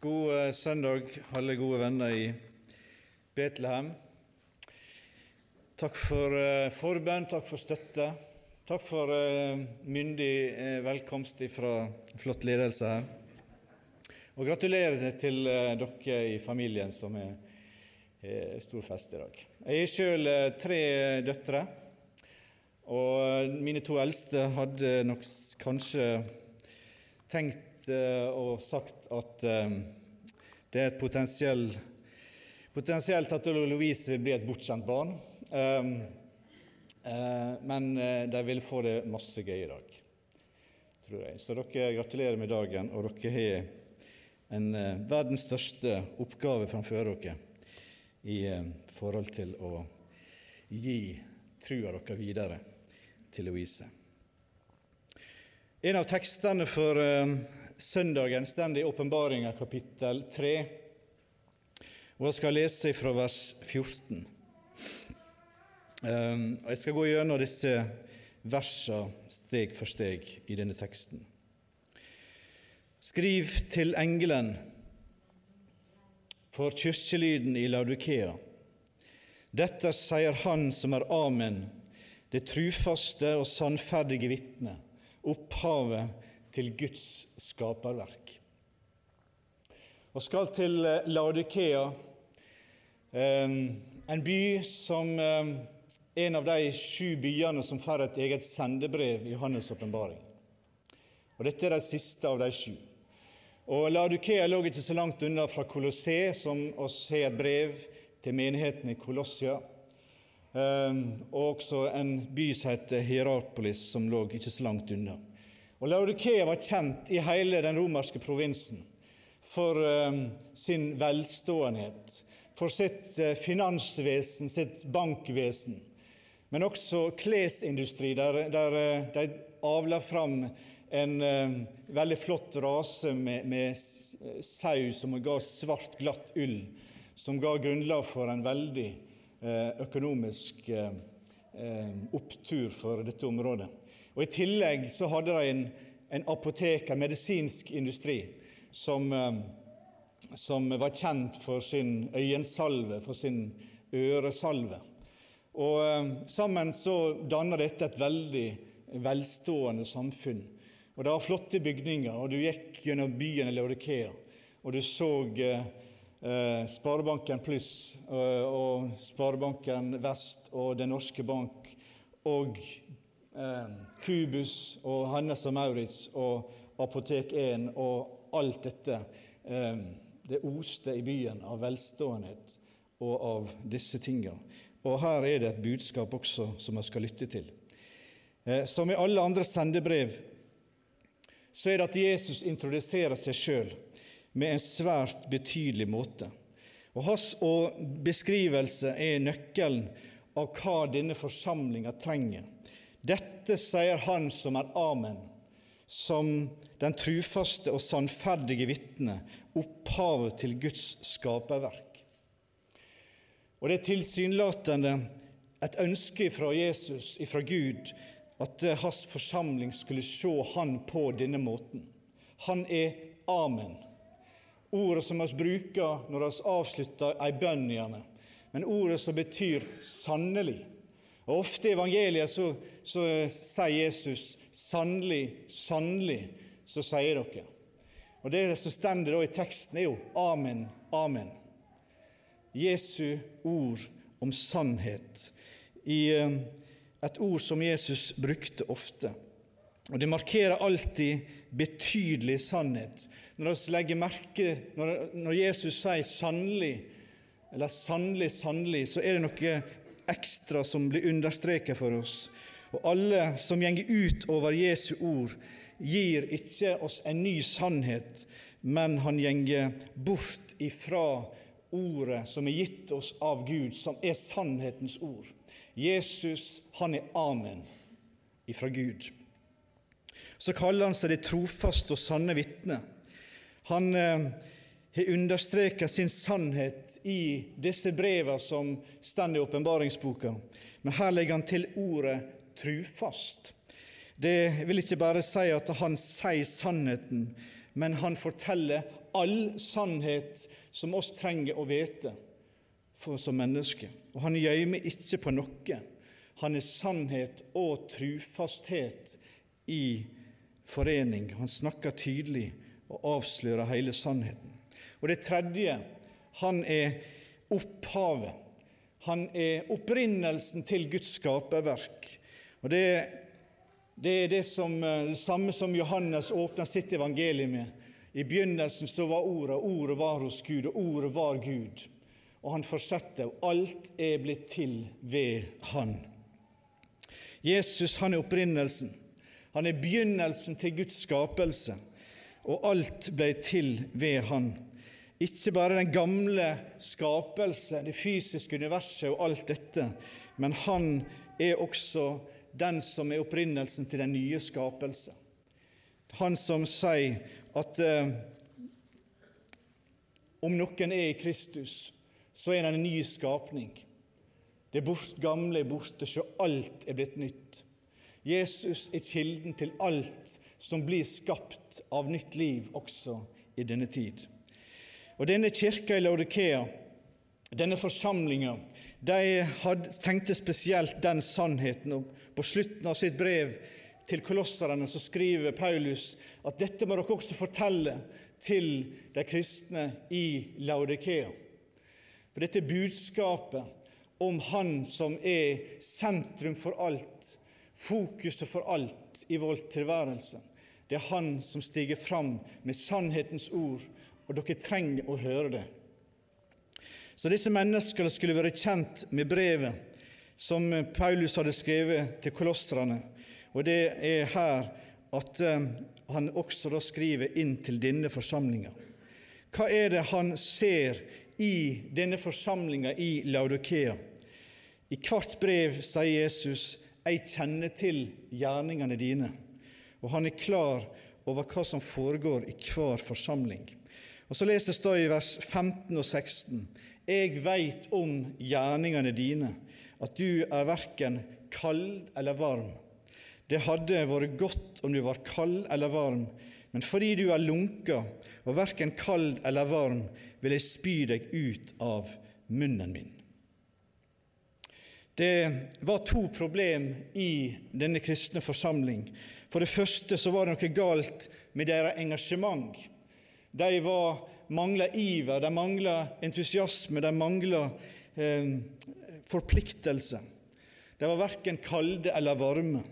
God eh, søndag, alle gode venner i Betlehem. Takk for eh, forbønn, takk for støtte. Takk for eh, myndig velkomst fra flott ledelse her. Og gratulerer til dere i familien som er, stor fest i dag. Jeg er sjøl tre døtre, og mine to eldste hadde nok kanskje tenkt og sagt at eh, det er et potensiell, potensielt at Louise vil bli et bortskjemt barn. Eh, eh, men de vil få det masse gøy i dag, tror jeg. Så dere gratulerer med dagen, og dere har en verdens største oppgave framfor dere i forhold til å gi trua deres videre til Louise. En av tekstene for søndagen står i Åpenbaringa kapittel 3, og jeg skal lese fra vers 14. Ehm, jeg skal gå gjennom disse versene steg for steg i denne teksten. Skriv til engelen for kirkelyden i Laudikea. Dette sier Han som er Amen, det trufaste og sannferdige vitne, opphavet til Guds skaperverk. Og skal til eh, Laudikea, eh, en by som eh, en av de sju byene som får et eget sendebrev i Johannes' åpenbaring. Og dette er de siste av de sju. Og Laudikea lå ikke så langt unna fra Kolossé, som oss har et brev til menigheten i Kolossia. Og også en by som heter Hierapolis, som lå ikke så langt unna. Og Laudikea var kjent i hele den romerske provinsen for uh, sin velståenhet, for sitt uh, finansvesen, sitt bankvesen, men også klesindustri, der, der uh, de avla fram en veldig flott rase med, med sau som ga svart, glatt ull, som ga grunnlag for en veldig økonomisk opptur for dette området. Og I tillegg så hadde de en, en apoteker, medisinsk industri, som, eh, som, var kjent for sin øyensalve, for sin øresalve. Og eh, Sammen så danna dette et veldig velstående samfunn. Og Det var flotte bygninger, og du gikk gjennom byen i Laudikea, og du så eh, eh, Sparebanken Pluss og Sparebanken Vest og Den norske bank og eh, Kubus og Hannes og Maurits og Apotek 1 og alt dette. Eh, det oste i byen av velståenhet og av disse tingene. Og her er det et budskap også som vi skal lytte til. Eh, som i alle andre sendebrev så er det at Jesus introduserer seg sjøl med en svært betydelig måte. Og Hans beskrivelse er nøkkelen av hva denne forsamlinga trenger dette sier Han som er Amen, som den trufaste og sannferdige vitne, opphavet til Guds skaperverk. Og Det er tilsynelatende et ønske fra Jesus, fra Gud, at hans forsamling skulle se han på denne måten. Han er Amen. Ordet som vi bruker når vi avslutter ei bønn, gjerne. Men ordet som betyr 'sannelig'. Og Ofte i evangeliet så, så sier Jesus 'sannelig, sannelig', så sier dere. Og Det som står i teksten, er jo 'Amen, amen'. Jesu ord om sannhet. I eh, et ord som Jesus brukte ofte. Og Det markerer alltid betydelig sannhet. Når merke, når, når Jesus sier 'sannelig', eller 'sannelig, sannelig', så er det noe ekstra som blir understreket for oss. Og alle som gjenger ut over Jesu ord, gir ikke oss en ny sannhet, men han gjenger bort ifra ordet som er gitt oss av Gud, som er sannhetens ord. Jesus, han er Amen ifra Gud. Så kaller han seg det trofaste og sanne vitne. Han eh, har understreka sin sannhet i disse breva som står i åpenbaringsboka. Men her legger han til ordet 'trufast'. Det vil ikke bare si at han sier sannheten, men han forteller all sannhet som oss trenger å vite for som mennesker. Og han gjemmer ikke på noe. Han er sannhet og trufasthet i forening. Han snakker tydelig og avslører hele sannheten. Og det tredje han er opphavet. Han er opprinnelsen til Guds skaperverk. Og det, det er det, som, det samme som Johannes åpner sitt evangelium med. I begynnelsen så var Ordet, og Ordet var hos Gud, og Ordet var Gud. Og han fortsetter, og alt er blitt til ved Han. Jesus han er opprinnelsen. Han er begynnelsen til Guds skapelse, og alt ble til ved Han. Ikke bare den gamle skapelse, det fysiske universet og alt dette, men Han er også den som er opprinnelsen til den nye skapelse. Han som sier at eh, om noen er i Kristus, så er han en ny skapning. Det bort, gamle er borte, så alt er blitt nytt. Jesus er kilden til alt som blir skapt av nytt liv også i denne tid. Og Denne kirka i Laudikea, denne forsamlinga, de hadde, tenkte spesielt den sannheten. og På slutten av sitt brev til kolosserne så skriver Paulus at dette må dere også fortelle til de kristne i Laudikea. For dette budskapet om Han som er sentrum for alt, fokuset for alt i vår tilværelse, det er Han som stiger fram med sannhetens ord, og dere trenger å høre det. Så disse menneskene skulle være kjent med brevet som Paulus hadde skrevet til kolostrene, og det er her at eh, han også da skriver inn til denne forsamlinga. Hva er det han ser i denne forsamlinga i Laudokea? I hvert brev sier Jesus 'Jeg kjenner til gjerningene dine', og han er klar over hva som foregår i hver forsamling. Og Så leses det i vers 15 og 16.: Jeg veit om gjerningene dine, at du er verken kald eller varm. Det hadde vært godt om du var kald eller varm, men fordi du er lunka og verken kald eller varm, vil jeg spy deg ut av munnen min. Det var to problem i denne kristne forsamling. For det første så var det noe galt med deres engasjement. De var, iver, de mangla entusiasme, de mangla eh, forpliktelse. De var verken kalde eller varme.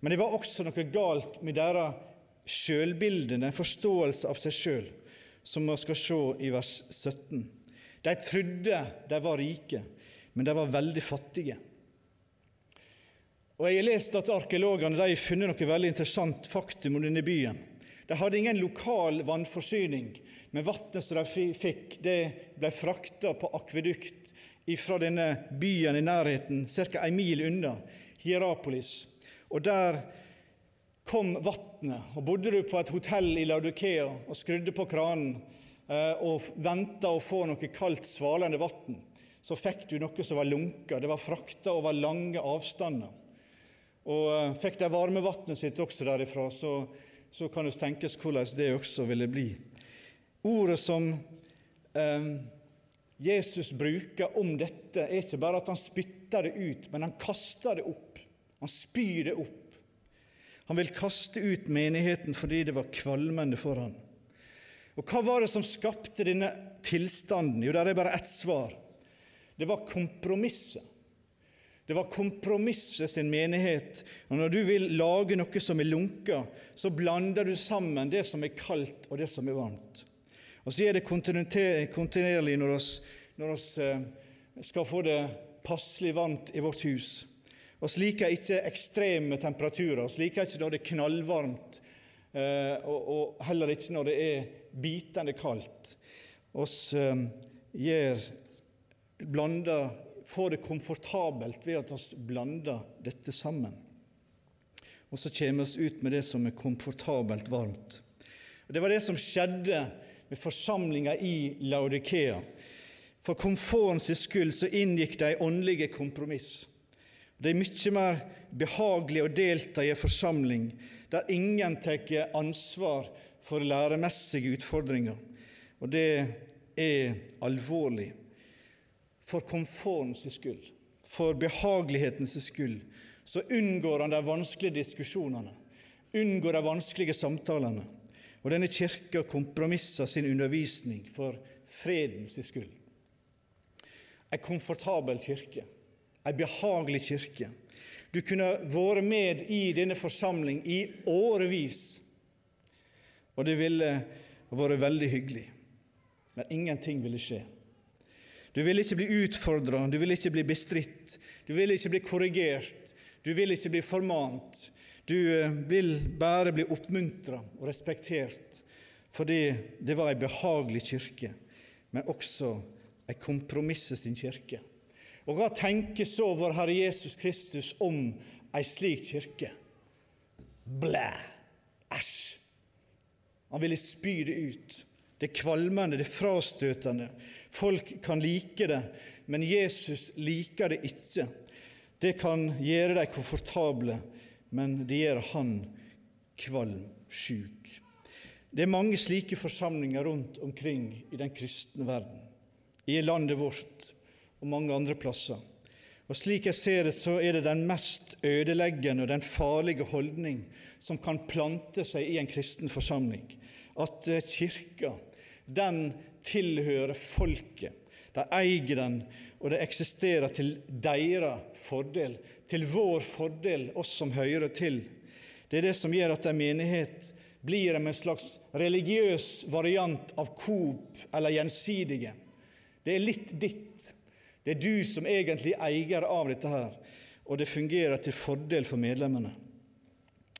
Men det var også noe galt med deres sjølbilde, en forståelse av seg sjøl, som vi skal se i vers 17. De trodde de var rike, men de var veldig fattige. Og Jeg har lest at arkeologene har funnet noe veldig interessant faktum om denne byen. De hadde ingen lokal vannforsyning, men vannet som de fikk, det ble frakta på akvedukt fra denne byen i nærheten, ca. en mil unna, Hierapolis. Og der kom vannet. Og bodde du på et hotell i Laudukea og skrudde på kranen eh, og venta å få noe kaldt, svalende vann, så fikk du noe som var lunka. Det var frakta over lange avstander. Og eh, fikk de varmevannet sitt også derifra, så, så kan det tenkes hvordan det også ville bli. Ordet som eh, Jesus bruker om dette, er ikke bare at han spytter det ut, men han kaster det opp. Han spyr det opp. Han vil kaste ut menigheten fordi det var kvalmende for han. Og Hva var det som skapte denne tilstanden? Jo, der er bare ett svar. Det var kompromisset. Det var kompromisset sin menighet. Og Når du vil lage noe som er lunka, så blander du sammen det som er kaldt, og det som er varmt. Og så er det kontinuerlig når vi, eh, skal få det passelig varmt i vårt hus. Vi liker ikke ekstreme temperaturer. Vi liker ikke når det er knallvarmt, eh, og heller ikke når det er bitende kaldt. Vi eh, gjør, blander, får det komfortabelt ved at vi blander dette sammen. Og så kommer vi ut med det som er komfortabelt varmt. Og Det var det som skjedde med forsamlinga i Laudikea. For komfortens skyld så inngikk de åndelige kompromiss. Det er mye mer behagelig å delta i en forsamling der ingen tar ansvar for læremessige utfordringer. Og det er alvorlig. For komfortens skyld, for behagelighetens skyld, så unngår han de vanskelige diskusjonene, unngår de vanskelige samtalene. Og denne kirka kompromisser sin undervisning for fredens skyld. En komfortabel kirke, en behagelig kirke. Du kunne vært med i denne forsamling i årevis, og det ville vært veldig hyggelig. Men ingenting ville skje. Du vil ikke bli utfordra, du vil ikke bli bestridt, du vil ikke bli korrigert, du vil ikke bli formant. Du eh, vil bare bli oppmuntra og respektert fordi det var ei behagelig kirke, men også ei sin kirke. Og hva tenker så vår Herre Jesus Kristus om ei slik kirke? Blæ! Æsj! Han ville spy det ut. Det kvalmende, det frastøtende. Folk kan like det, men Jesus liker det ikke. Det kan gjøre dem komfortable, men det gjør han kvalm, sjuk. Det er mange slike forsamlinger rundt omkring i den kristne verden, i landet vårt og mange andre plasser. Og Slik jeg ser det, så er det den mest ødeleggende og den farlige holdning som kan plante seg i en kristen forsamling. At eh, kirka, den tilhører folket. De eier den, og det eksisterer til deres fordel, til vår fordel, oss som hører til. Det er det som gjør at en menighet blir en slags religiøs variant av Coop eller Gjensidige. Det er litt ditt. Det er du som egentlig er eier av dette her, og det fungerer til fordel for medlemmene.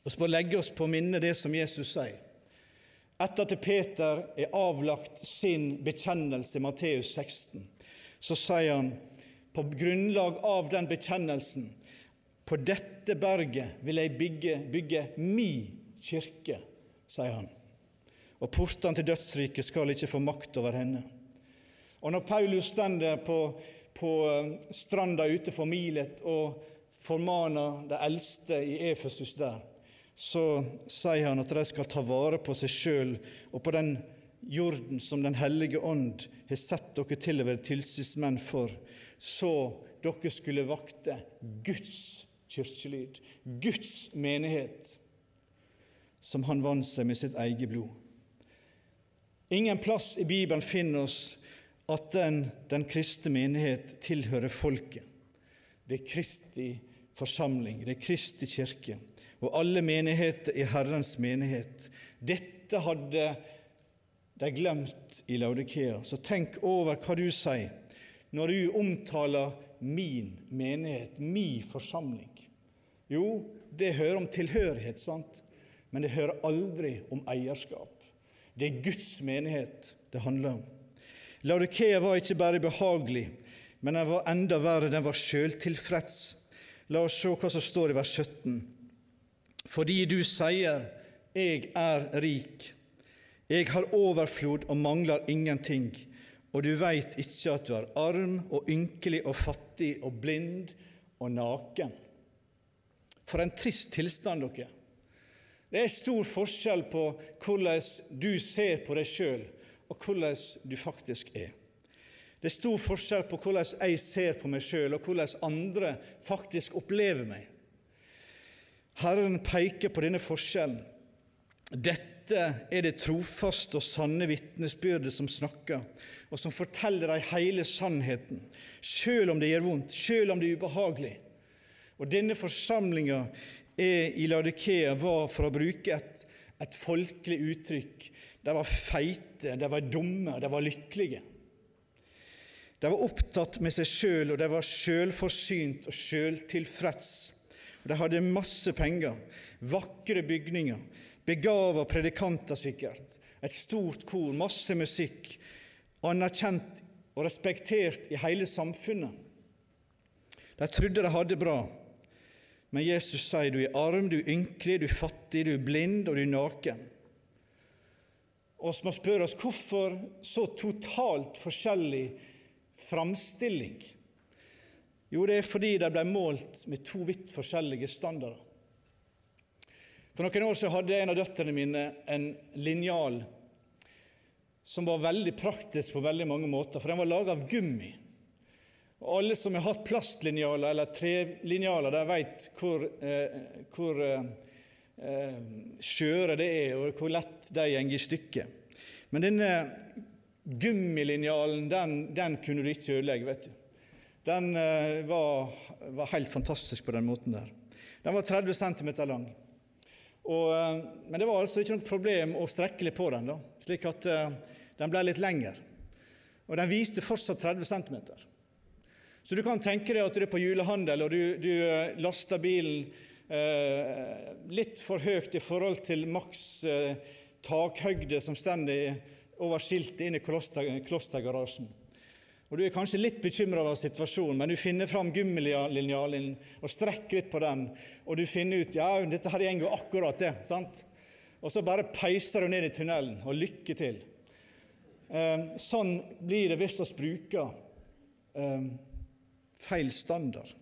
Vi må legge oss på minne det som Jesus sier. Etter at Peter er avlagt sin bekjennelse i Matteus 16, så sier han på grunnlag av den bekjennelsen på dette berget vil jeg bygge, bygge mi kirke, sier han. Og portene til dødsriket skal ikke få makt over henne. Og når Paulus stender på, på stranda ute for Milet og formaner de eldste i Efesus der, så sier han at de skal ta vare på seg sjøl og på den jorden som Den hellige ånd har sett dere til å være tilsynsmenn for, så dere skulle vakte Guds kirkelyd, Guds menighet som han vant seg med sitt eget blod. Ingen plass i Bibelen finner oss at den, den kristne menighet tilhører folket. Det er Kristi forsamling, det er Kristi kirke, og alle menigheter i Herrens menighet. Dette hadde de glemt i Laudikea. Så tenk over hva du sier når du omtaler min menighet, min forsamling. Jo, det hører om tilhørighet, sant? men det hører aldri om eierskap. Det er Guds menighet det handler om. Laudikea var ikke bare behagelig, men den var enda verre, den var sjøltilfreds. La oss se hva som står i vers 17. Fordi du sier, 'Jeg er rik', 'Jeg har overflod og mangler ingenting', og du veit ikke at du er arm og ynkelig og fattig og blind og naken. For en trist tilstand, dere. Det er stor forskjell på hvordan du ser på deg sjøl, og hvordan du faktisk er. Det er stor forskjell på hvordan jeg ser på meg sjøl, og hvordan andre faktisk opplever meg. Herren peker på denne forskjellen. Dette er det trofaste og sanne vitnesbyrdet som snakker, og som forteller deg hele sannheten, sjøl om det gjør vondt, sjøl om det er ubehagelig. Og denne forsamlinga i Ladikea var, for å bruke et, et folkelig uttrykk, de var feite, de var dumme, de var lykkelige. De var opptatt med seg sjøl, og de var sjølforsynt og sjøltilfreds. De hadde masse penger, vakre bygninger, begava predikanter sikkert, et stort kor, masse musikk, anerkjent og respektert i hele samfunnet. De trodde de hadde bra, men Jesus sier du er arm, du er ynkelig, du er fattig, du er blind og du er naken. Og vi må spørre oss hvorfor så totalt forskjellig framstilling? Jo, det er fordi de ble målt med to vidt forskjellige standarder. For noen år siden hadde en av døtrene mine en linjal som var veldig praktisk på veldig mange måter, for den var laga av gummi. Og Alle som har hatt plastlinjaler eller trelinjaler, de vet hvor, eh, hvor eh, skjøre det er, og hvor lett de går i stykker. Men denne gummilinjalen, den, den, kunne du ikke ødelegge. vet du. Den eh, var, var, helt fantastisk på den måten der. Den var 30 cm lang. Og, eh, men det var altså ikke noe problem å strekke litt på den, da, slik at eh, den ble litt lengre. Og den viste fortsatt 30 cm. Så du kan tenke deg at du er på julehandel, og du, du laster bilen eh, litt for høyt i forhold til maks eh, takhøgde som står over skiltet inne i kloster, klostergarasjen. Og Du er kanskje litt bekymra over situasjonen, men du finner fram gummilinjalen og strekker litt på den, og du finner ut ja, dette her går akkurat, det. sant? Og så bare peiser du ned i tunnelen, og lykke til. Eh, sånn blir det hvis vi bruker eh, feil standard.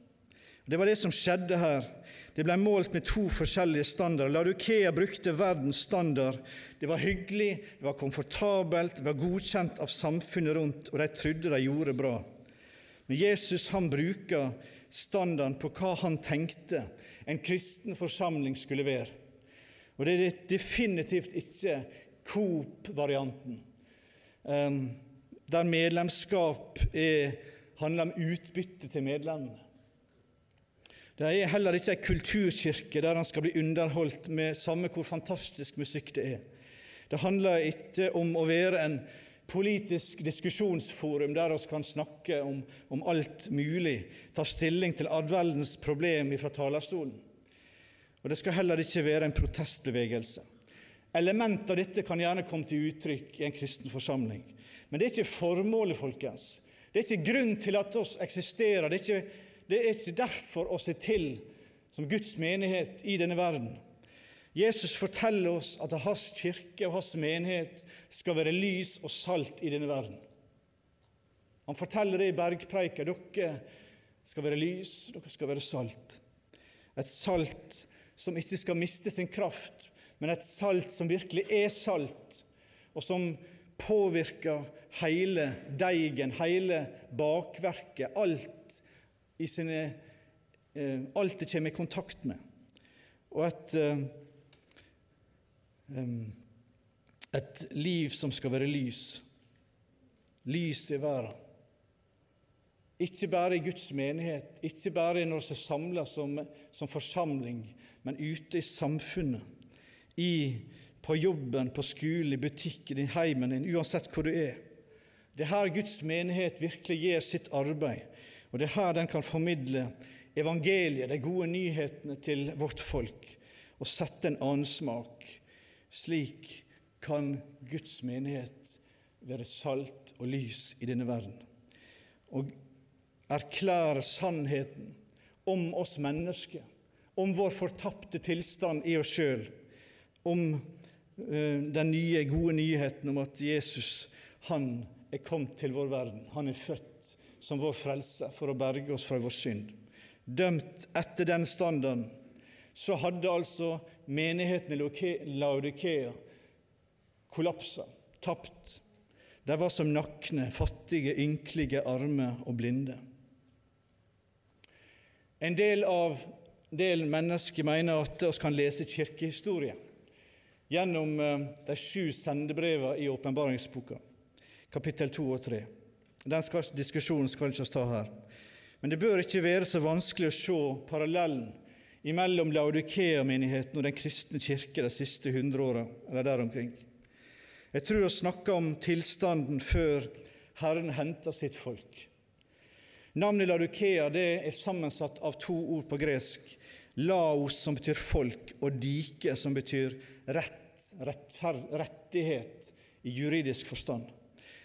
Det var det som skjedde her. Det ble målt med to forskjellige standarder. Laudikea brukte verdens standard. Det var hyggelig, det var komfortabelt, det var godkjent av samfunnet rundt, og de trodde de gjorde bra. Men Jesus han bruker standarden på hva han tenkte en kristen forsamling skulle være. Og det er definitivt ikke Coop-varianten, um, der medlemskap er handler om utbytte til medlemmene. Det er heller ikke ei kulturkirke der han skal bli underholdt med samme hvor fantastisk musikk det er. Det handler ikke om å være en politisk diskusjonsforum der vi kan snakke om, om alt mulig, ta stilling til adverdens verdens problem fra talerstolen. Og Det skal heller ikke være en protestbevegelse. Element av dette kan gjerne komme til uttrykk i en kristen forsamling. Men det er ikke formålet, folkens. Det er ikke grunn til at oss eksisterer. Det er ikke, det er ikke derfor oss er til som Guds menighet i denne verden. Jesus forteller oss at hans kirke og hans menighet skal være lys og salt i denne verden. Han forteller det i bergpreika. Dere skal være lys, dere skal være salt. Et salt som ikke skal miste sin kraft, men et salt som virkelig er salt, og som påvirker hele deigen, hele bakverket, alt, sine, eh, alt det kommer i kontakt med. Og et, eh, et liv som skal være lys. Lys i verden. Ikke bare i Guds menighet, ikke bare når vi er samla som, som forsamling, men ute i samfunnet, i på jobben, på skolen, i butikken, i heimen din, uansett hvor du er. Det er her Guds menighet virkelig gjør sitt arbeid, og det er her den kan formidle evangeliet, de gode nyhetene, til vårt folk og sette en annen smak. Slik kan Guds menighet være salt og lys i denne verden. Og erklære sannheten om oss mennesker, om vår fortapte tilstand i oss sjøl, om Eh, den nye, gode nyheten om at Jesus han er kommet til vår verden. Han er født som vår frelse for å berge oss fra vår synd. Dømt etter den standarden så hadde altså menigheten i Laudikea kollapsa, tapt. De var som nakne, fattige, ynkelige, arme og blinde. En del av del mennesker mener at vi kan lese kirkehistorie gjennom eh, de sju sendebrevene i åpenbaringsboka, kapittel 2 og 3. Den skal, diskusjonen skal ikke ta her. Men det bør ikke være så vanskelig å se parallellen mellom Laudikea-menigheten og den kristne kirke de siste hundre åra, eller der omkring. Jeg tror å snakke om tilstanden før Herren henter sitt folk. Navnet Laudikea er sammensatt av to ord på gresk. Laos, som betyr folk, og dike, som betyr rett, rettighet i juridisk forstand.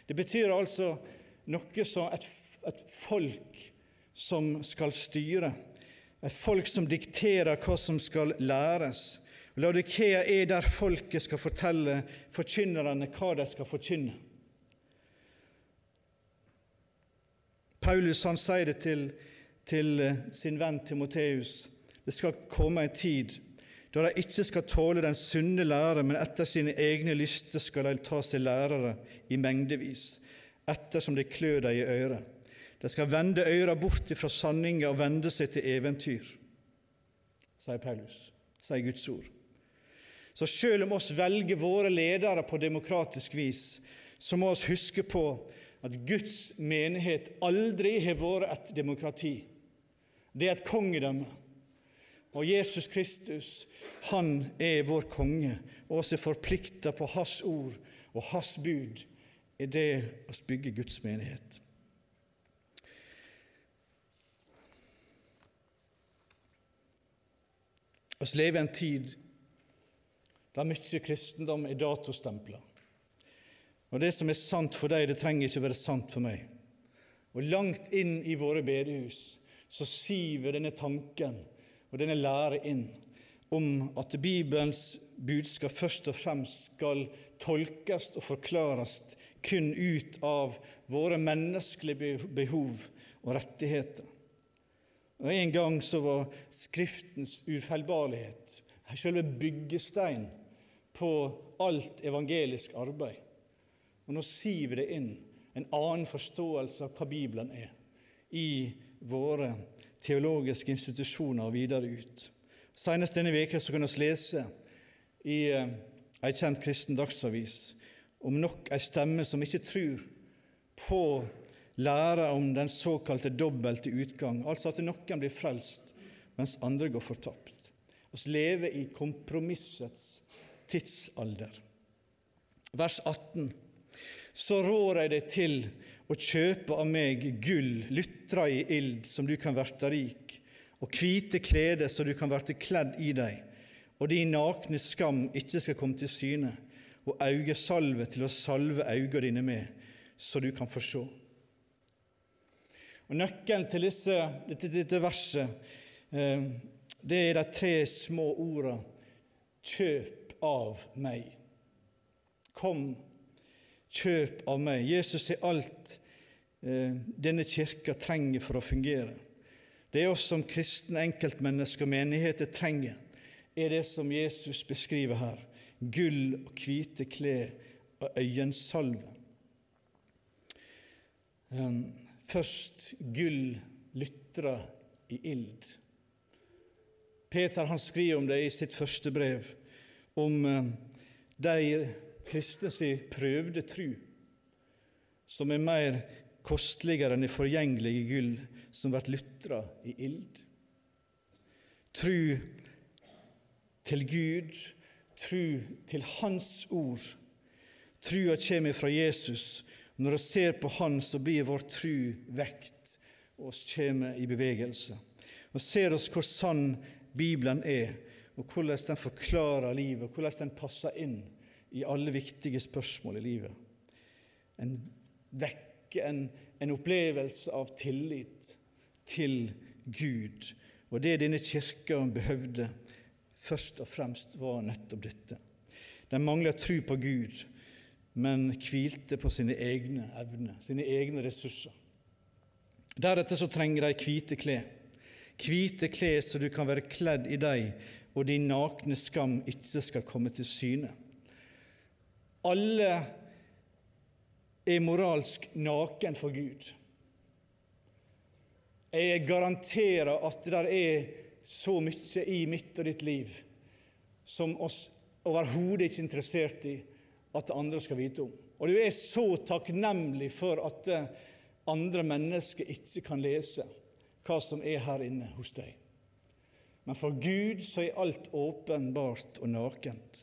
Det betyr altså noe som et, et folk som skal styre, et folk som dikterer hva som skal læres. Laudikea er der folket skal fortelle forkynnerne hva de skal forkynne. Paulus han sier det til, til sin venn Timoteus. Det skal komme en tid da de ikke skal tåle den sunne lære, men etter sine egne lyster skal de ta seg lærere i mengdevis, ettersom det klør dem i øret. De skal vende øra bort fra sanninga og vende seg til eventyr, sier Paulus, sier Guds ord. Så selv om oss velger våre ledere på demokratisk vis, så må oss huske på at Guds menighet aldri har vært et demokrati. Det er et kongedømme. Og Jesus Kristus, han er vår konge, og oss er forplikta på hans ord og hans bud i det å bygge Guds menighet. Vi lever i en tid der mye kristendom er datostempla. Og det som er sant for deg, det trenger ikke være sant for meg. Og langt inn i våre bedehus så siver denne tanken og denne lære inn om at Bibelens budskap først og fremst skal tolkes og forklares kun ut av våre menneskelige behov og rettigheter. Og En gang så var Skriftens ufeilbarlighet selve byggestein på alt evangelisk arbeid. Og Nå siver det inn en annen forståelse av hva Bibelen er, i våre teologiske institusjoner og videre ut. Senest denne veka så kan vi lese i eh, ei kjent kristen dagsavis om nok ei stemme som ikke tror på lære om den såkalte dobbelte utgang, altså at noen blir frelst, mens andre går fortapt. Vi lever i kompromissets tidsalder. Vers 18. Så rår jeg deg til å kjøpe av meg gull, lytra i ild, som du kan verte rik, og hvite klede, så du kan verte kledd i deg, og din nakne skam ikke skal komme til syne, og augesalve til å salve auga dine med, så du kan få se. Og Nøkkelen til disse, dette, dette verset eh, det er de tre små ordene 'kjøp av meg'. Kom, kjøp av meg. Jesus er alt eh, denne kirka trenger for å fungere. Det er oss som kristne enkeltmennesker og menigheter trenger, er det som Jesus beskriver her. Gull og hvite klær og øyensalve. Først gull lytra i ild. Peter han skriver om det i sitt første brev, om um, de kristne si prøvde tru, som er mer kosteligere enn det forgjengelige gull som blir lytra i ild. Tru til Gud, tru til Hans ord. Trua kommer fra Jesus, når vi ser på Han, så blir vår tru vekt, og vi kommer i bevegelse. Og ser oss hvor sann Bibelen er, og hvordan den forklarer livet, og hvordan den passer inn i alle viktige spørsmål i livet. En vekker en, en opplevelse av tillit til Gud. Og det denne kirka behøvde først og fremst, var nettopp dette. Den manglet tro på Gud men hvilte på sine egne evner, sine egne ressurser. Deretter så trenger de hvite klær. Hvite klær så du kan være kledd i dem, og din nakne skam ikke skal komme til syne. Alle er moralsk naken for Gud. Jeg garanterer at det der er så mye i mitt og ditt liv som oss overhodet ikke er interessert i, at andre skal vite om. Og du er så takknemlig for at eh, andre mennesker ikke kan lese hva som er her inne hos deg. Men for Gud så er alt åpenbart og nakent.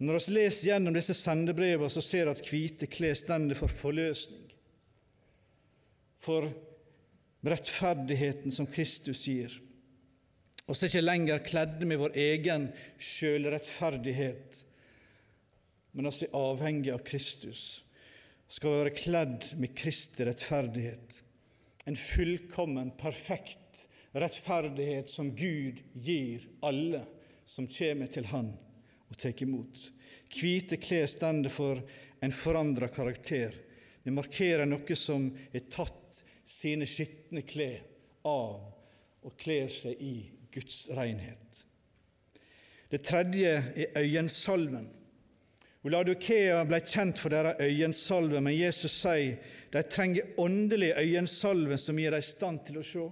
Når vi leser gjennom disse sendebrevene, så ser vi at hvite klær stender for forløsning, for rettferdigheten som Kristus gir. Vi er ikke lenger kledde med vår egen sjølrettferdighet, men oss er avhengig av Kristus. Skal være kledd med Kristi rettferdighet. En fullkommen, perfekt rettferdighet som Gud gir alle som kommer til Han og tar imot. Hvite klær stender for en forandra karakter. Det markerer noe som er tatt sine skitne klær av og kler seg i Guds renhet. Det tredje er øyensalven. Oladokea ble kjent for deres øyensalve, men Jesus sier de trenger åndelig øyensalve som gir dem stand til å se.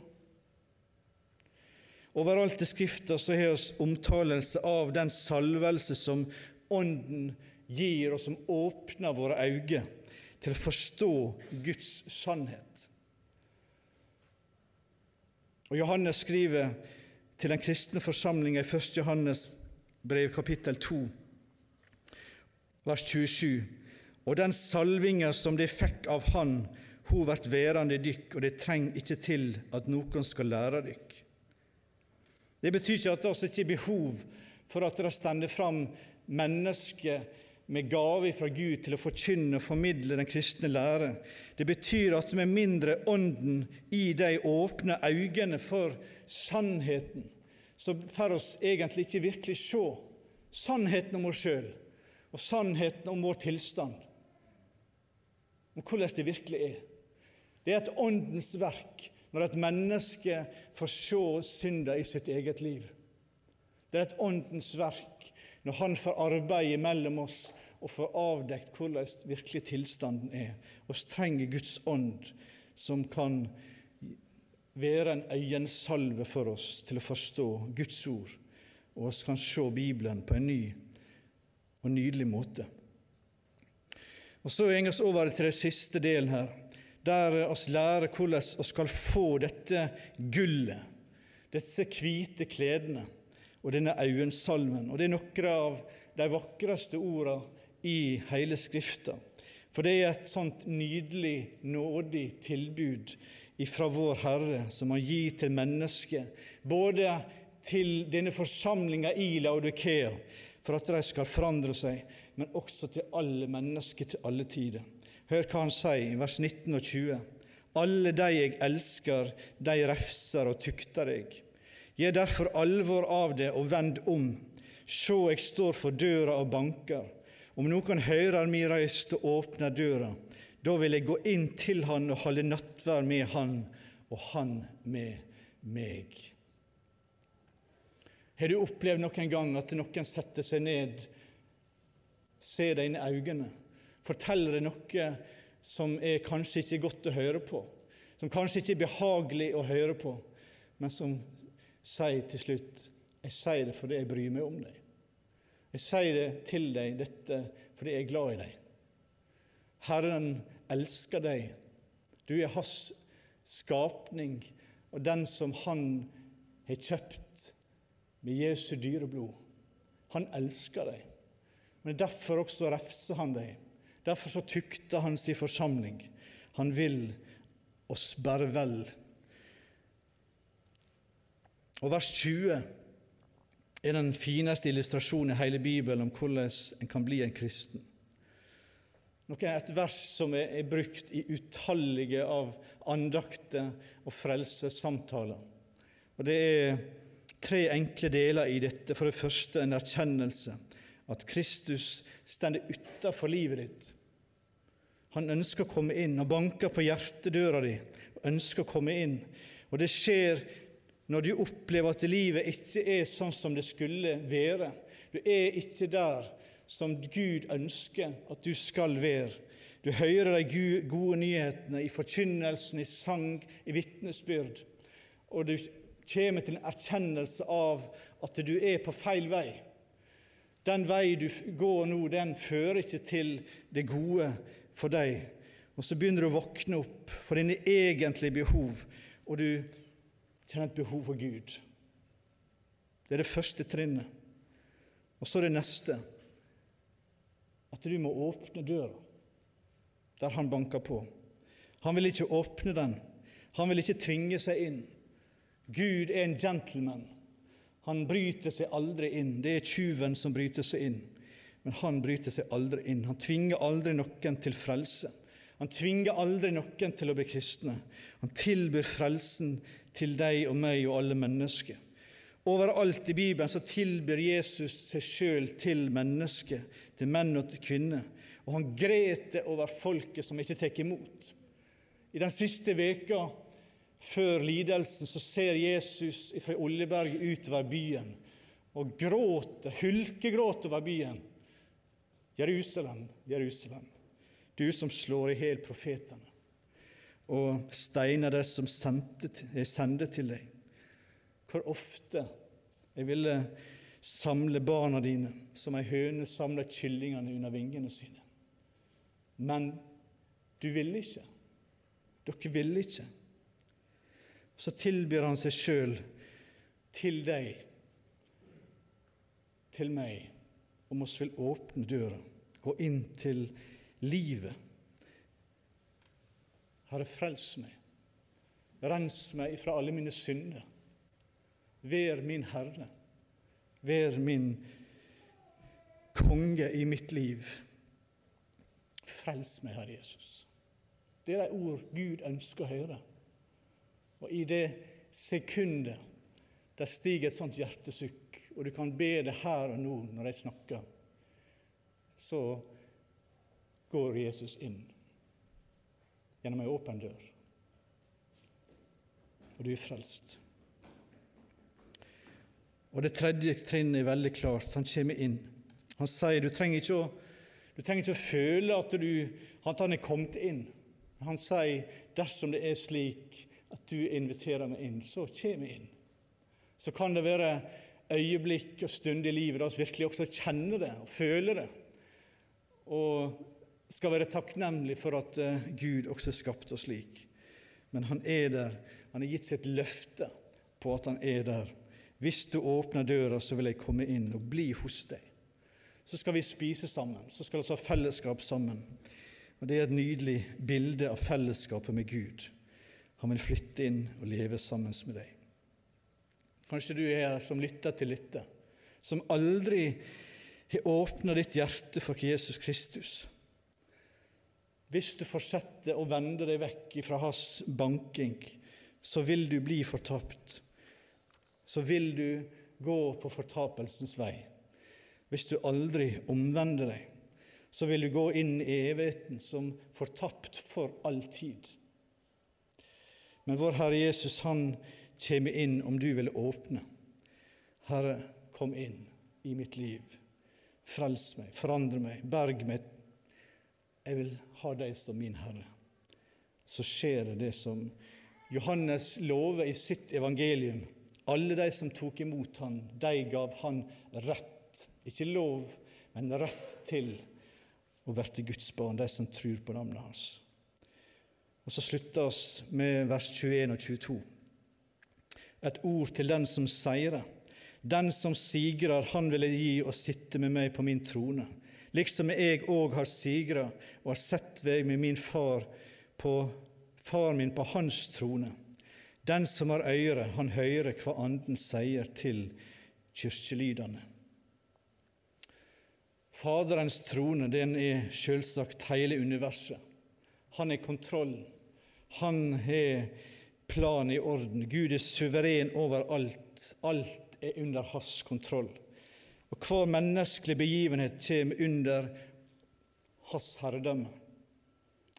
Overalt i Skrifta har vi omtalelse av den salvelse som Ånden gir, og som åpner våre øyne til å forstå Guds sannhet. Og Johannes skriver til den kristne forsamlinga i 1. Johannes brev kapittel 2, vers 27. Og den salvinga som de fikk av Han, hun vert værande i dykk, og det treng ikke til at noen skal lære dykk. Det betyr ikke at det ikke er behov for at det stender fram mennesker med gave fra Gud til å forkynne og formidle den kristne lære. Det betyr at med mindre Ånden i deg åpner øynene for sannheten, så får oss egentlig ikke virkelig se sannheten om oss sjøl og sannheten om vår tilstand, om hvordan det virkelig er. Det er et åndens verk når et menneske får se synda i sitt eget liv. Det er et åndens verk når han får arbeide mellom oss og får avdekt hvordan virkelig tilstanden er. Vi trenger Guds ånd, som kan være en øyensalve for oss til å forstå Guds ord, og vi kan se Bibelen på en ny og nydelig måte. Og Så går vi over til den siste delen her, der vi lærer hvordan vi skal få dette gullet, disse hvite kledene og denne Auensalmen. Og Det er noen av de vakreste ordene i hele Skrifta. For det er et sånt nydelig, nådig tilbud ifra vår Herre som Han gir til mennesket, både til denne forsamlinga i Laudikea, for at de skal forandre seg, men også til alle mennesker til alle tider. Hør hva han sier i vers 19 og 20. Alle de jeg elsker, de refser og tukter deg. Gjør derfor alvor av det og vend om. Sjå, jeg står for døra og banker. Om noen hører mi røyst og åpner døra, da vil jeg gå inn til han og holde nattvær med han, og han med meg. Har du opplevd noen gang at noen setter seg ned, ser deg inn i øynene, forteller deg noe som er kanskje ikke godt å høre på, som kanskje ikke er behagelig å høre på, men som sier til slutt jeg sier det fordi jeg bryr meg om deg. Jeg sier det til deg, dette, fordi jeg er glad i deg. Herren elsker deg. Du er hans skapning, og den som han har kjøpt med Jesu dyre blod. Han elsker deg. Men derfor også refser han deg. Derfor så tukter han sin forsamling. Han vil oss bare vel. Og vers 20 er den fineste illustrasjonen i hele Bibelen om hvordan en kan bli en kristen. Noe er et vers som er, brukt i utallige av andakter og frelsessamtaler. Og det er tre enkle deler i dette. For det første en erkjennelse at Kristus stender utenfor livet ditt. Han ønsker å komme inn. Han banker på hjertedøra di og ønsker å komme inn. Og det skjer når du opplever at livet ikke er sånn som det skulle være. Du er ikke der som Gud ønsker at du skal være. Du hører de gode nyhetene i forkynnelsen, i sang, i vitnesbyrd. Og du kommer til en erkjennelse av at du er på feil vei. Den vei du går nå, den fører ikke til det gode for deg. Og så begynner du å våkne opp for dine egentlige behov, og du kjenner et behov for Gud. Det er det første trinnet. Og så det neste at du må åpne døra der han banker på. Han vil ikke åpne den. Han vil ikke tvinge seg inn. Gud er en gentleman. Han bryter seg aldri inn. Det er tjuven som bryter seg inn. Men han bryter seg aldri inn. Han tvinger aldri noen til frelse. Han tvinger aldri noen til å bli kristne. Han tilbyr frelsen til deg og meg og alle mennesker. Overalt i Bibelen så tilbyr Jesus seg sjøl til mennesker, til menn og til kvinner. Og han greter over folket som ikke tar imot. I den siste veka før lidelsen så ser Jesus fra Oljeberget utover byen, og gråter, hulkegråter over byen. Jerusalem, Jerusalem, du som slår i hjel profetene og steiner det som jeg sender til deg. Hvor ofte jeg ville samle barna dine som ei høne samler kyllingene under vingene sine. Men du ville ikke. Dere ville ikke. Så tilbyr han seg sjøl til deg, til meg, om oss vil åpne døra, gå inn til livet. Herre, frels meg. Rens meg fra alle mine synder. Vær min Herre. Vær min konge i mitt liv. Frels meg, Herre Jesus. Det er de ord Gud ønsker å høre. Og i det sekundet der stiger et sånt hjertesukk, og du kan be det her og nå når jeg snakker, så går Jesus inn gjennom ei åpen dør. Og du er frelst. Og det tredje trinnet er veldig klart. Han kommer inn. Han sier du trenger ikke å, trenger ikke å føle at, du, at han er kommet inn. Han sier dersom det er slik at du inviterer meg inn, så kommer jeg inn. Så kan det være øyeblikk og stunder i livet da vi virkelig også kjenner det og føler det. Og skal være takknemlig for at uh, Gud også skapte oss slik. Men han er der. Han har gitt sitt løfte på at han er der. Hvis du åpner døra, så vil jeg komme inn og bli hos deg. Så skal vi spise sammen, så skal vi ha fellesskap sammen. Og Det er et nydelig bilde av fellesskapet med Gud. Han vil flytte inn og leve sammen med deg. Kanskje du er her som lytter til dette, som aldri har åpna ditt hjerte for Jesus Kristus. Hvis du fortsetter å vende deg vekk fra hans banking, så vil du bli fortapt. Så vil du gå på fortapelsens vei. Hvis du aldri omvender deg så vil du gå inn i evigheten som fortapt for all tid. Men vår Herre Jesus, han kommer inn om du vil åpne. Herre, kom inn i mitt liv. Frels meg, forandre meg, berg meg. Jeg vil ha deg som min Herre. Så skjer det det som Johannes lover i sitt evangelium. Alle de som tok imot han, de gav han rett, ikke lov, men rett til å bli Guds barn, de som tror på navnet hans. Og Så slutter oss med vers 21 og 22. Et ord til den som seirer. Den som sigrer, han vil jeg gi å sitte med meg på min trone, liksom jeg òg har sigra og har sett vei med min far på far min på hans trone. Den som har øyre, han hører hva Anden sier til kirkelydene. Faderens trone den er selvsagt hele universet. Han er kontrollen. Han har planen i orden. Gud er suveren over alt. Alt er under hans kontroll. Og hver menneskelig begivenhet kommer under hans herredømme.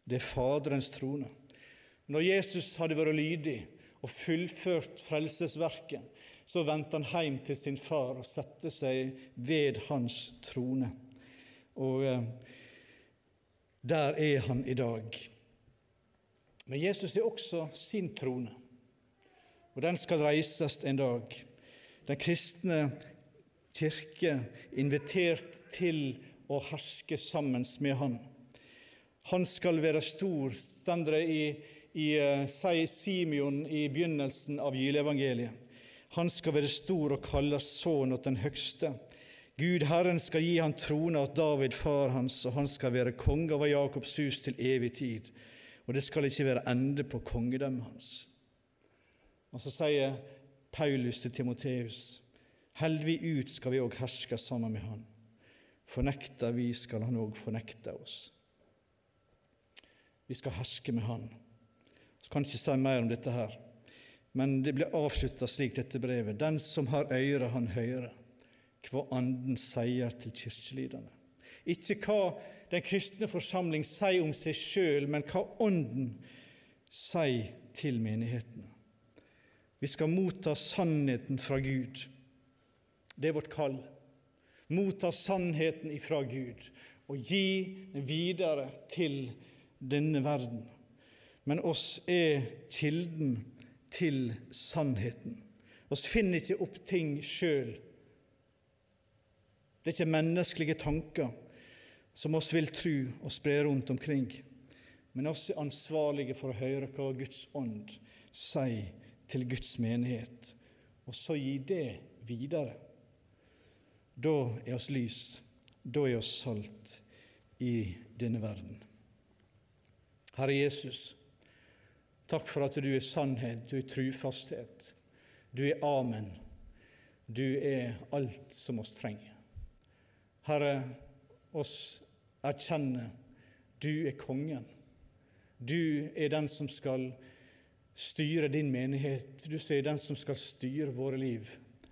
Det er Faderens trone. Når Jesus hadde vært lydig og fullført frelsesverket, så vendte han hjem til sin far og satte seg ved hans trone. Og eh, der er han i dag. Men Jesus er også sin trone, og den skal reises en dag. Den kristne kirke invitert til å herske sammen med Han. Han skal være stor, står det i, i sier Simeon i begynnelsen av juleevangeliet. Han skal være stor og kalles sønn åt den høgste. Gud Herren skal gi han trone åt David, far hans, og han skal være konge over Jakobs hus til evig tid. Og det skal ikke være ende på kongedømmet hans. Og så sier Paulus til Timoteus.: Held vi ut, skal vi òg herske sammen med Han. Fornekter vi, skal Han òg fornekte oss. Vi skal herske med Han. Så kan jeg ikke si mer om dette her, men det blir avslutta slik, dette brevet. Den som har øyre, han hører hva Anden sier til kirkelyderne. Ikke hva den kristne forsamling sier om seg sjøl, men hva Ånden sier til menighetene. Vi skal motta sannheten fra Gud. Det er vårt kall. Motta sannheten ifra Gud og gi den videre til denne verden. Men oss er kilden til sannheten. Oss finner ikke opp ting sjøl. Det er ikke menneskelige tanker som oss vil tru og spre rundt omkring. Men oss er ansvarlige for å høre hva Guds ånd sier til Guds menighet, og så gi det videre. Da er oss lys, da er oss salt i denne verden. Herre Jesus, takk for at du er sannhet, du er trufasthet, du er amen, du er alt som oss trenger. Herre, oss erkjenner du er kongen. Du er den som skal styre din menighet. Du er den som skal styre våre liv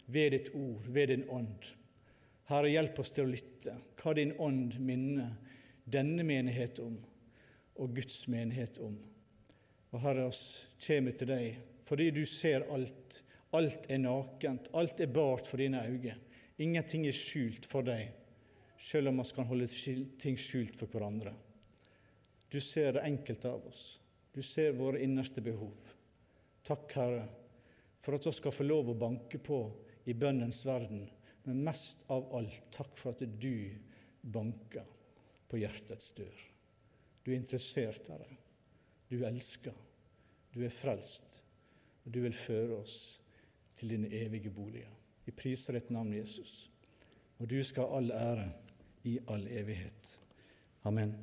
ved ditt ord, ved din ånd. Herre, hjelp oss til å lytte hva din ånd minner denne menighet om, og Guds menighet om. Og Herre, oss kommer til deg fordi du ser alt. Alt er nakent, alt er bart for dine øyne. Ingenting er skjult for deg, selv om vi kan holde ting skjult for hverandre. Du ser det enkelte av oss. Du ser våre innerste behov. Takk, Herre, for at vi skal få lov å banke på i bønnens verden, men mest av alt takk for at du banker på hjertets dør. Du er interessert, Herre. Du elsker. Du er frelst. Og du vil føre oss til dine evige boliger. Vi priser ditt navn, Jesus. Og du skal ha all ære i all evighet. Amen.